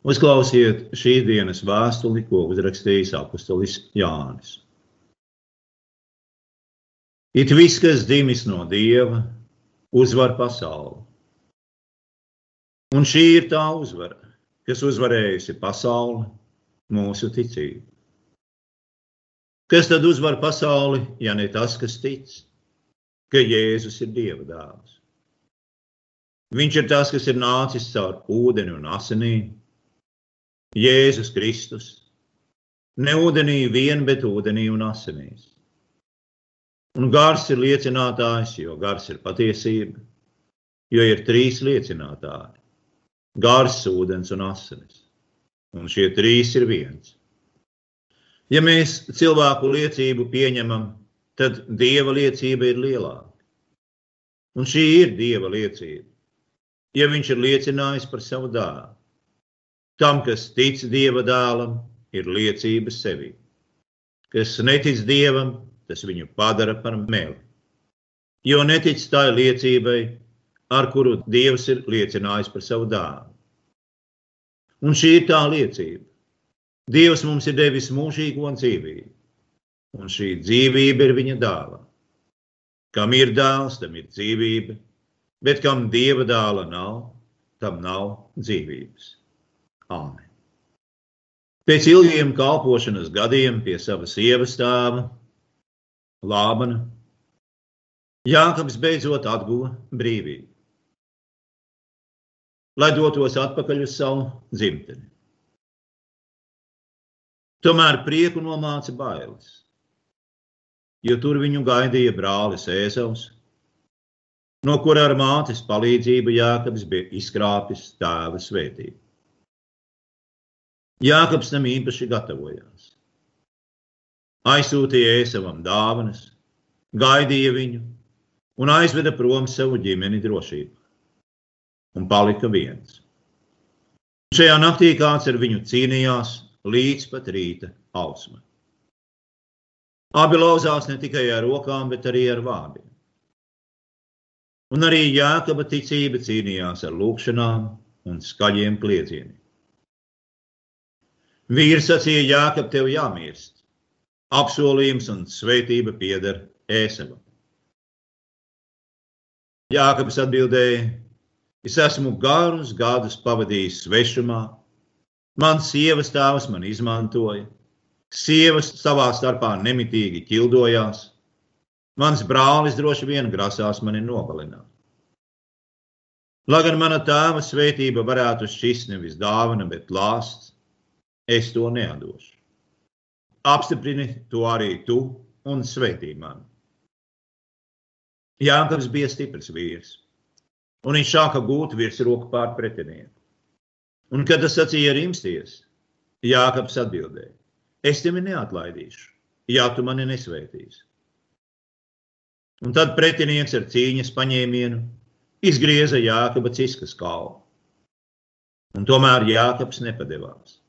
Uzklausiet šīs dienas vēstuli, ko uzrakstījis apustulis Jānis. It viss, kas dzimis no dieva, uzvar pasauli. Un šī ir tā uzvara, kas uzvarējusi pasauli, mūsu ticību. Kas tad uzvar pasauli, ja ne tas, kas tic, ka Jēzus ir Dieva dēls? Viņš ir tas, kas ir nācis caur ūdeni un asinīm. Jēzus Kristus. Ne ūdenī vien, bet ūdenī un asinīs. Un gars ir liecinātājs, jo gars ir patiesība, jo ir trīs liecinātāji - gars, ūdens un asinis. Un šie trīs ir viens. Ja mēs cilvēku liecību pieņemam, tad dieva liecība ir lielāka. Un šī ir dieva liecība. Ja viņš ir liecinājis par savu dēlu, tam, kas tic dieva dēlam, ir liecība sevi. Kas netic dievam, tas viņu padara par meli. Jo netic tai liecībai, ar kuru Dievs ir liecinājis par savu dāvanu. Un šī ir tā liecība. Dievs mums ir devis mūžīgo dzīvību, un šī dzīvība ir viņa dāvana. Kam ir dēls, tam ir dzīvība, bet kam dieva dēla nav, tam nav dzīvības. Āmen. Pēc ilgiem kalpošanas gadiem pie savas sievas tēva Lābana. Jākabs beidzot atguva brīvību, lai dotos atpakaļ uz savu dzimteni. Tomēr prieku nomāca bailes, jo tur viņu gaidīja brālis Ēzavs, no kura ar mātes palīdzību Jākabs bija izkrāpis tēva svētību. Jākabs tam īpaši gatavojās aizsūtīja ēsavam dāvanas, gaidīja viņu un aizveda prom savu ģimeni drošībā. Un palika viens. Šajā naktī kāds ar viņu cīnījās līdz pat rīta ausmai. Abi lauzās ne tikai ar rokām, bet arī ar vārdiem. Un arī Jākaba ticība cīnījās ar lūkšanām un skaļiem kliedzieniem. Vīrs sacīja, Jākab, tev jāmirst apsolījums un svētība pieder ēsavam. Jākabs atbildēja, es esmu garus gadus pavadījis svešumā, mans sievas tēvs man izmantoja, sievas savā starpā nemitīgi ķildojās, mans brālis droši vien grasās mani nogalināt. Lai gan mana tēva svētība varētu šķist nevis dāvana, bet lāsts, es to neatdošu apstiprini to arī tu un svētī mani. Jānis bija stiprs vīrs, un viņš sāka gūt virsroku pār pretinieku. Un, kad tas sacīja rimsties, Jānis atbildēja: Es tevi neatlaidīšu, ja tu mani nesvētīsi. Un tad pretinieks ar cīņas paņēmienu izgrieza Jākaba ciskas kalnu. Un tomēr Jākabs nepadevās.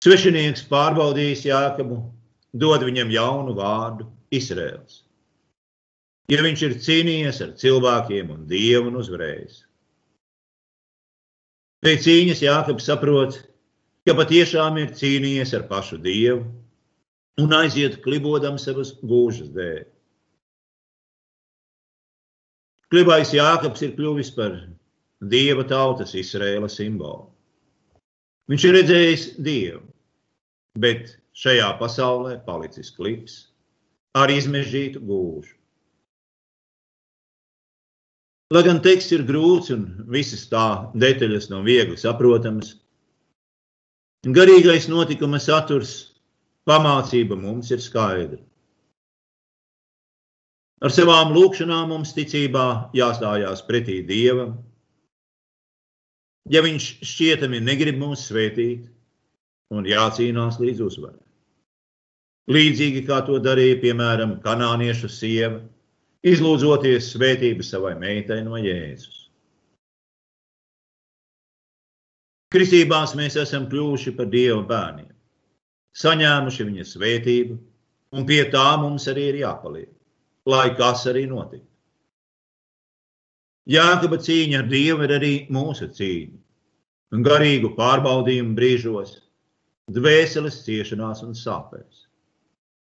Svešinieks pārbaudījis Jākabu, dod viņam jaunu vārdu - Izraels. Ja viņš ir cīnījies ar cilvēkiem un dievu un uzvarējis. Pēc cīņas Jākabs saprot, ka patiešām ir cīnījies ar pašu dievu un aiziet klibodam savas gūžas dēļ. Klibais Jākabs ir kļuvis par dieva tautas Izraēla simbolu. Viņš ir redzējis Dievu, bet šajā pasaulē palicis klips ar izmežģītu gūžu. Lai gan teksts ir grūts un visas tā detaļas nav viegli saprotamas, garīgais notikuma saturs, pamācība mums ir skaidra. Ar savām lūkšanām mums ticībā jāstājās pretī Dievam, ja viņš šķietami negrib mūs svētīt, un jācīnās līdz uzvarai. Līdzīgi kā to darīja, piemēram, kanāniešu sieva, izlūdzoties svētību savai meitai no Jēzus. Kristībās mēs esam kļuvuši par Dieva bērniem, saņēmuši viņa svētību, un pie tā mums arī ir jāpaliek, lai kas arī notiktu. Jākaba cīņa ar Dievu ir arī mūsu cīņa. un garīgu pārbaudījumu brīžos, dvēseles ciešanās un sāpēs,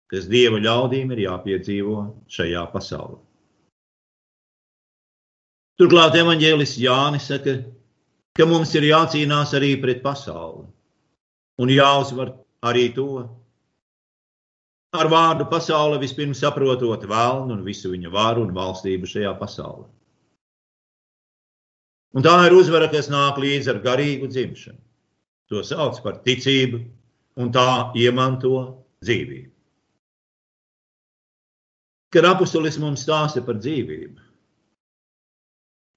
kas dieva ļaudīm ir jāpiedzīvo šajā pasaulē. Turklāt evanģēlis Jānis saka, ka mums ir jācīnās arī pret pasauli un jāuzvar arī to. Ar vārdu pasaule vispirms saprotot vēlnu un visu viņa varu un valstību šajā pasaulē. Un tā ir uzvara, kas nāk līdzi ar garīgu dzimšanu. To sauc par ticību, un tā iemanto dzīvību. Kad apustulis mums stāsta par dzīvību,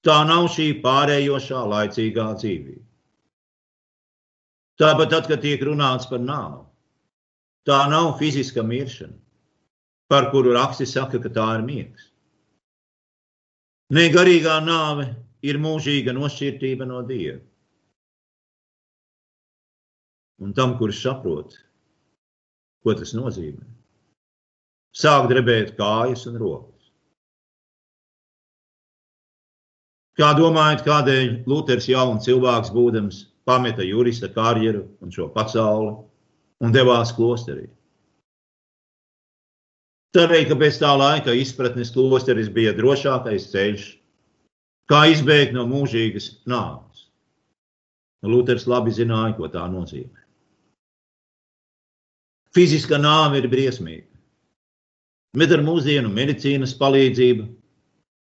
tā nav šī pārējošā laicīgā dzīvība. Tāpat tad, kad tiek runāts par nāvi, tā nav fiziska miršana, par kuru raksti saka, ka tā ir miegs. Ne garīgā nāve ir mūžīga nošķirtība no Dieva. Un tam, kurš saprot, ko tas nozīmē, sāk drebēt kājas un rokas. Kā domājat, kādēļ Luters jauns cilvēks būdams pameta jurista karjeru un šo pasauli un devās klosterī. Cerēja, ka pēc tā laika izpratnes klosteris bija drošākais ceļš, kā izbēgt no mūžīgas nāves. Luters labi zināja, ko tā nozīmē. Fiziska nāve ir briesmīga, bet ar mūsdienu medicīnas palīdzību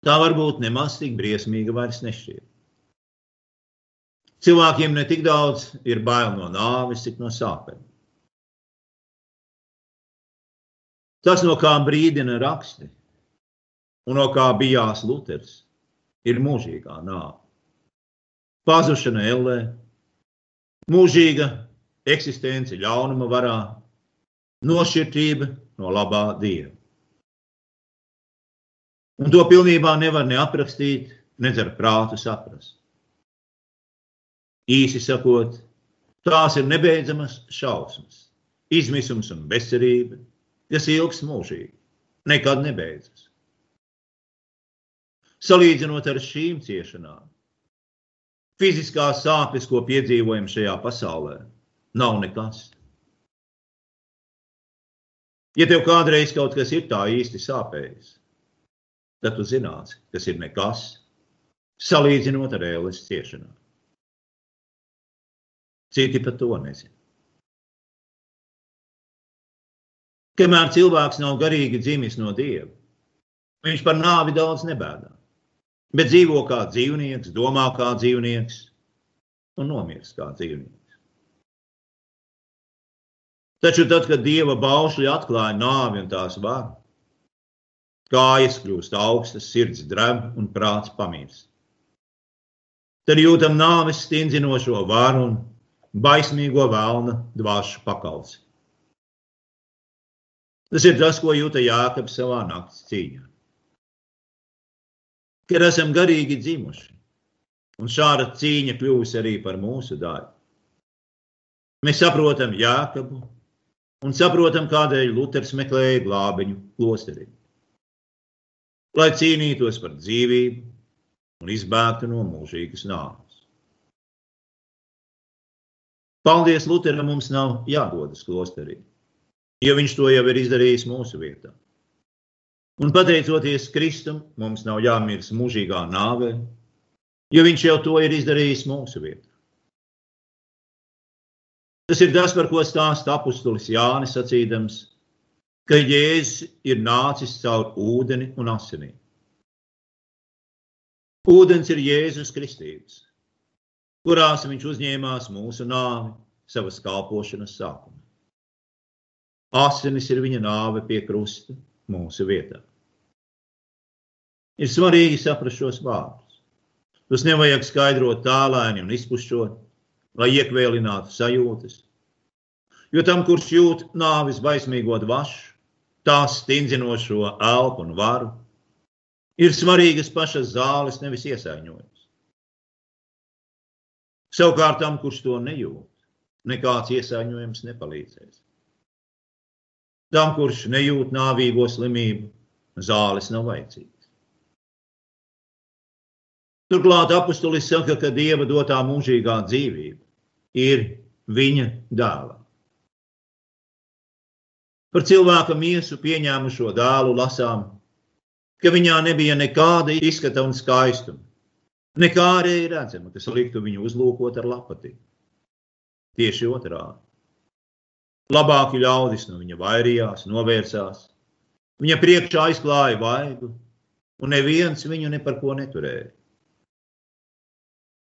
tā varbūt nemaz tik briesmīga vairs nešķiet. Cilvēkiem ne tik daudz ir bail no nāves, cik no sāpēm. Tas, no kā brīdina raksti, un no kā bijās Luters, ir mūžīgā nāve. Pazušana ellē, mūžīga eksistence ļaunuma varā, nošķirtība no labā dieva. Un to pilnībā nevar ne aprakstīt, ne ar prātu saprast. Īsi sakot, tās ir nebeidzamas šausmas, izmisums un bezcerība, kas ilgs mūžīgi, nekad nebeidzas. Salīdzinot ar šīm ciešanām, fiziskās sāpes, ko piedzīvojam šajā pasaulē, nav nekas. Ja tev kādreiz kaut kas ir tā īsti sāpējis, tad tu zināsi, kas ir nekas, salīdzinot ar ēles ciešanām. Citi par to nezina. Kamēr cilvēks nav garīgi dzimis no dieva, viņš par nāvi daudz nebēdā. Bet dzīvo kā dzīvnieks, domā kā dzīvnieks un nomirst kā dzīvnieks. Taču tad, kad dieva baušļi atklāja nāvi un tās varu, kājas kļūst augstas, sirds dreb un prāts pamirst. Tad jūtam nāves stingzinošo varu un baismīgo vēlna dvāšu pakalsi. Tas ir tas, ko jūta Jākabs savā nakts cīņā. Kad esam garīgi dzimuši, un šāda cīņa kļūst arī par mūsu daļu. Mēs saprotam Jākabu un saprotam, kādēļ Luters meklēja glābiņu klosterī. Lai cīnītos par dzīvību un izbēgtu no mūžīgas nāves. Paldies, Lutheram, mums nav jādodas klosterī, jo viņš to jau ir izdarījis mūsu vietā. Un pateicoties Kristum, mums nav jāmirst mūžīgā nāvē, jo viņš jau to ir izdarījis mūsu vietā. Tas ir tas, par ko stāsta apustulis Jānis sacīdams, ka Jēzus ir nācis caur ūdeni un asinīm. Ūdens ir Jēzus Kristīvs kurās viņš uzņēmās mūsu nāvi savas kalpošanas sākumā. Asinis ir viņa nāve pie krusta mūsu vietā. Ir svarīgi saprast šos vārdus. Tos nevajag skaidrot tālēni un izpušķot, lai iekvēlinātu sajūtas. Jo tam, kurš jūt nāvis baismīgo dvašu, tās stingzinošo elpu un varu, ir svarīgas pašas zāles, nevis iesaiņojums. Savukārt tam, kurš to nejūt, nekāds iesaiņojums nepalīdzēs. Tam, kurš nejūt nāvīgo slimību, zāles nav vajadzīgas. Turklāt apustulis saka, ka dieva dotā mūžīgā dzīvība ir viņa dēla. Par cilvēka miesu pieņēmušo dēlu lasām, ka viņā nebija nekāda izskata un skaistuma, nekā arī redzama, kas liktu viņu uzlūkot ar lapati. Tieši otrādi. Labāki ļaudis no viņa vairījās, novērsās, viņa priekšā aizklāja vaigu, un neviens viņu ne par ko neturēja.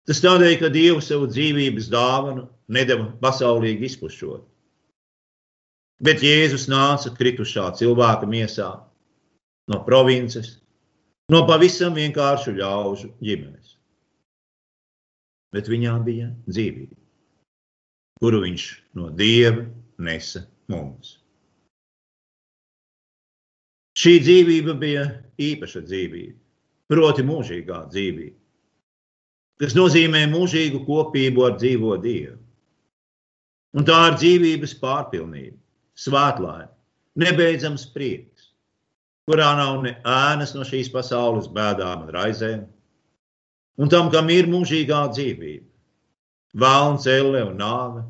Tas tādēļ, ka Dievs savu dzīvības dāvanu nedeva pasaulīgi izpušot. Bet Jēzus nāca kritušā cilvēka miesā no provinces, no pavisam vienkāršu ļaužu ģimenes. Bet viņā bija dzīvība, kuru viņš no Dieva nesa mums. Šī dzīvība bija īpaša dzīvība, proti mūžīgā dzīvība kas nozīmē mūžīgu kopību ar dzīvo Dievu. Un tā ir dzīvības pārpilnība, svētlaime, nebeidzams prieks, kurā nav ne ēnas no šīs pasaules bēdām un raizēm, un tam, kam ir mūžīgā dzīvība, vēlns, elle un nāve,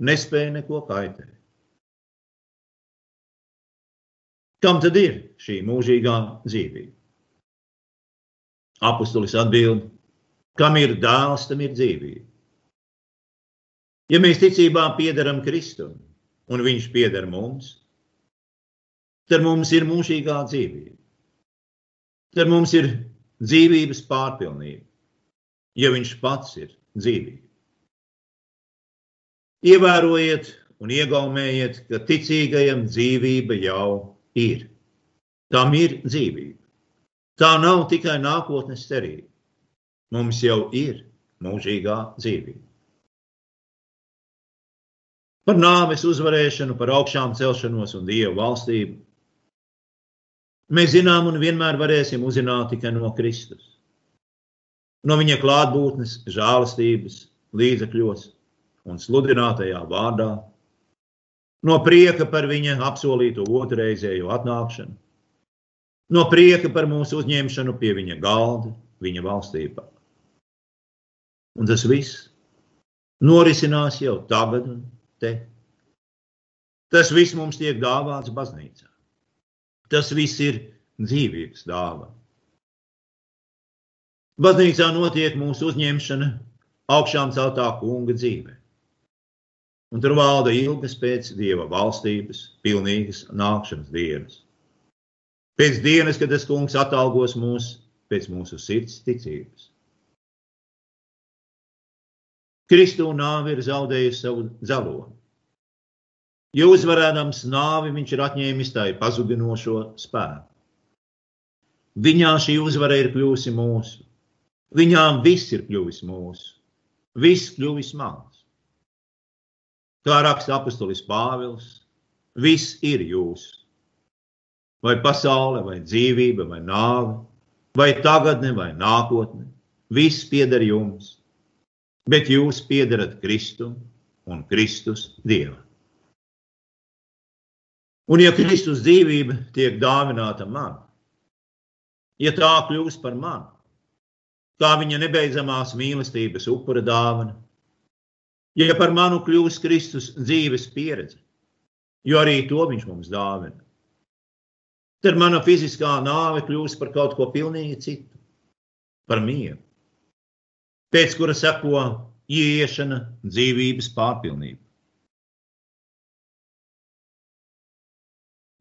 nespēja neko kaitēt. Kam tad ir šī mūžīgā dzīvība? Apostolis atbild, Kam ir dēls, tam ir dzīvība. Ja mēs ticībā piedaram Kristum un viņš pieder mums, tad mums ir mūžīgā dzīvība. Tad mums ir dzīvības pārpilnība, ja viņš pats ir dzīvība. Ievērojiet un iegaumējiet, ka ticīgajam dzīvība jau ir. Tam ir dzīvība. Tā nav tikai nākotnes cerība mums jau ir mūžīgā dzīvība. Par nāves uzvarēšanu, par augšām celšanos un dievu valstību. Mēs zinām un vienmēr varēsim uzzināt tikai no Kristus. No viņa klātbūtnes, žēlastības, līdzekļos un sludinātajā vārdā, no prieka par viņa apsolīto otrreizējo atnākšanu, no prieka par mūsu uzņemšanu pie viņa galda, viņa valstībā. Un tas viss norisinās jau tagad un te. Tas viss mums tiek dāvāts baznīcā. Tas viss ir dzīvības dāvana. Baznīcā notiek mūsu uzņemšana augšām celtā kunga dzīvē. Un tur valda ilgas pēc dieva valstības, pilnīgas nākšanas dienas. Pēc dienas, kad tas kungs atalgos mūs pēc mūsu sirds ticības. Kristu nāve ir zaudējusi savu dzeloni. Jo uzvarēdams nāvi, viņš ir atņēmis tai pazudinošo spēku. Viņā šī uzvara ir kļuvusi mūsu. Viņām viss ir kļuvis mūsu. Viss kļuvis mans. Kā raksta apustulis Pāvils, viss ir jūsu. Vai pasaule, vai dzīvība, vai nāve, vai tagadne, vai nākotne, viss pieder jums bet jūs piedarat Kristum un Kristus Dievam. Un ja Kristus dzīvība tiek dāvināta man, ja tā kļūst par mani, kā viņa nebeidzamās mīlestības upura dāvana, ja par manu kļūst Kristus dzīves pieredze, jo arī to viņš mums dāvina, tad mana fiziskā nāve kļūst par kaut ko pilnīgi citu, par mieru pēc kura seko ieiešana dzīvības pārpilnība.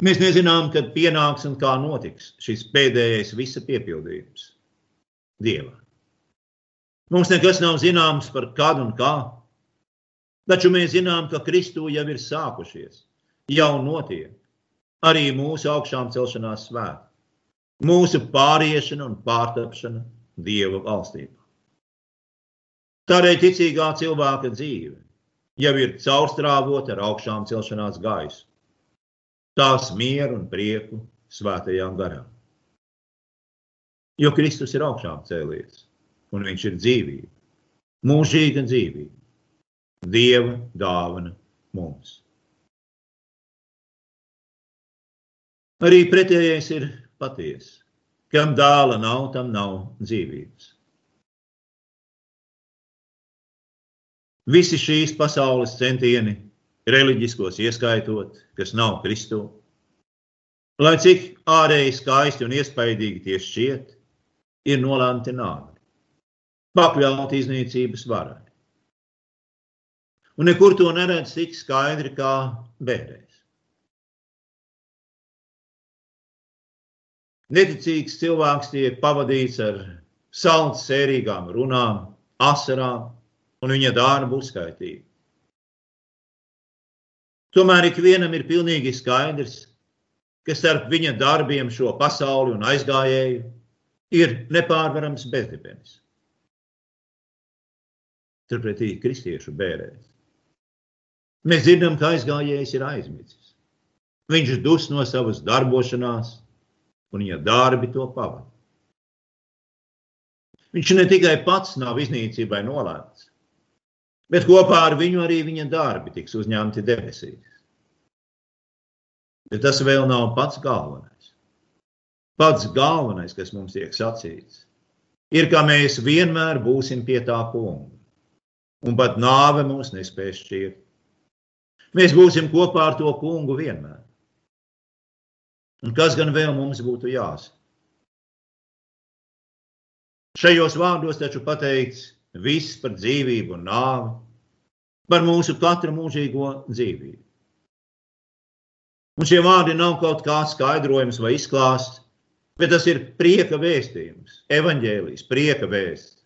Mēs nezinām, kad pienāks un kā notiks šis pēdējais visa piepildījums Dievā. Mums nekas nav zināms par kādu un kā, taču mēs zinām, ka Kristū jau ir sākušies, jau notiek. Arī mūsu augšām celšanās svētki, mūsu pāriešana un pārtapšana Dieva valstībā. Tādēļ ticīgā cilvēka dzīve jau ir caurstrāvota ar augšām celšanās gaisu, tās mieru un prieku svētajām garām. Jo Kristus ir augšām cēlies, un viņš ir dzīvība, mūžīga dzīvība, Dieva dāvana mums. Arī pretējais ir patiesa. Kam dāla nav, tam nav dzīvības. Visi šīs pasaules centieni, reliģiskos ieskaitot, kas nav Kristū, lai cik ārēji skaisti un iespaidīgi tie šķiet, ir nolemti nāvi, pakļauti iznīcības varai. Un nekur to neredz tik skaidri kā bērēs. Neticīgs cilvēks tiek pavadīts ar salds, sērīgām runām, asarām un viņa darbu uzskaitību. Tomēr ikvienam ir pilnīgi skaidrs, ka starp viņa darbiem šo pasauli un aizgājēju ir nepārvarams bezdibenis. Turpretī kristiešu bērēs. Mēs dzirdam, ka aizgājējs ir aizmidzis. Viņš dus no savas darbošanās, un viņa darbi to pavada. Viņš ne tikai pats nav iznīcībai nolēmts, bet kopā ar viņu arī viņa darbi tiks uzņemti debesīs. Bet tas vēl nav pats galvenais. Pats galvenais, kas mums tiek sacīts, ir, ka mēs vienmēr būsim pie tā kunga, un pat nāve mūs nespēs šķirt. Mēs būsim kopā ar to kungu vienmēr. Un kas gan vēl mums būtu jāsaka? Šajos vārdos taču pateikts viss par dzīvību un nāvi, par mūsu katra mūžīgo dzīvību. Un šie vārdi nav kaut kāds skaidrojums vai izklāsts, bet tas ir prieka vēstījums, evaņģēlijs, prieka vēsts.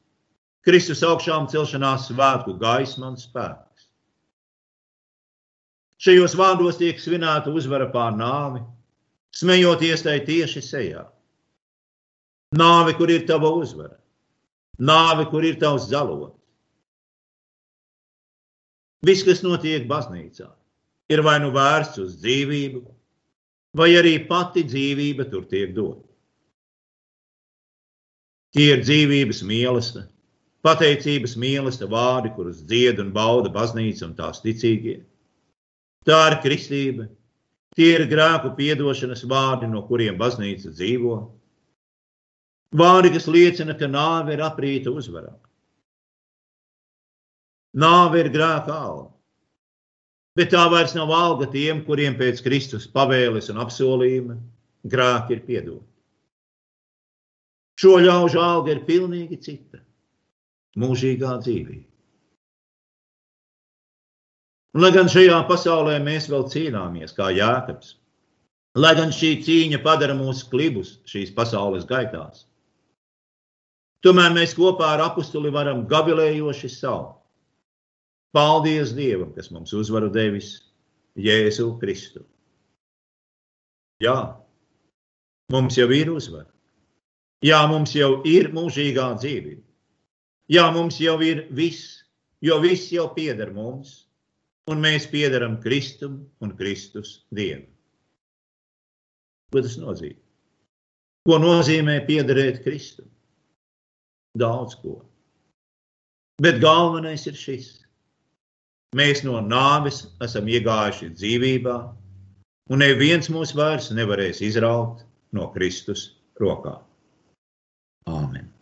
Kristus augšām celšanās svētku gaisma un spēks. Šajos vārdos tiek svinēta uzvara pār nāvi, smejoties tai tieši sejā. Nāve, kur ir tava uzvara, nāve, kur ir tavs zalots. Viss, kas notiek baznīcā, ir vai nu vērsts uz dzīvību, vai arī pati dzīvība tur tiek dota. Tie ir dzīvības mīlestība, pateicības mīlestība vārdi, kurus dzied un bauda baznīca un tās ticīgie. Tā ir kristība, tie ir grēku piedošanas vārdi, no kuriem baznīca dzīvo. Vārdi, kas liecina, ka nāve ir aprīta uzvarā. Nāve ir grēka alga. Bet tā vairs nav alga tiem, kuriem pēc Kristus pavēles un apsolījuma grēki ir piedoti. Šo ļaužu alga ir pilnīgi cita - mūžīgā dzīvība. Un, lai gan šajā pasaulē mēs vēl cīnāmies, kā jēkabs, lai gan šī cīņa padara mūs klibus šīs pasaules gaitās, tomēr mēs kopā ar apustuli varam gavilējoši saukt Paldies Dievam, kas mums uzvaru devis Jēzu Kristu. Jā, mums jau ir uzvara. Jā, mums jau ir mūžīgā dzīvība. Jā, mums jau ir viss, jo viss jau pieder mums, un mēs piederam Kristum un Kristus Dievam. Ko tas nozīmē? Ko nozīmē piederēt Kristum? Daudz ko. Bet galvenais ir šis Mēs no nāves esam iegājuši dzīvībā, un neviens mūs vairs nevarēs izraut no Kristus rokām. Āmen!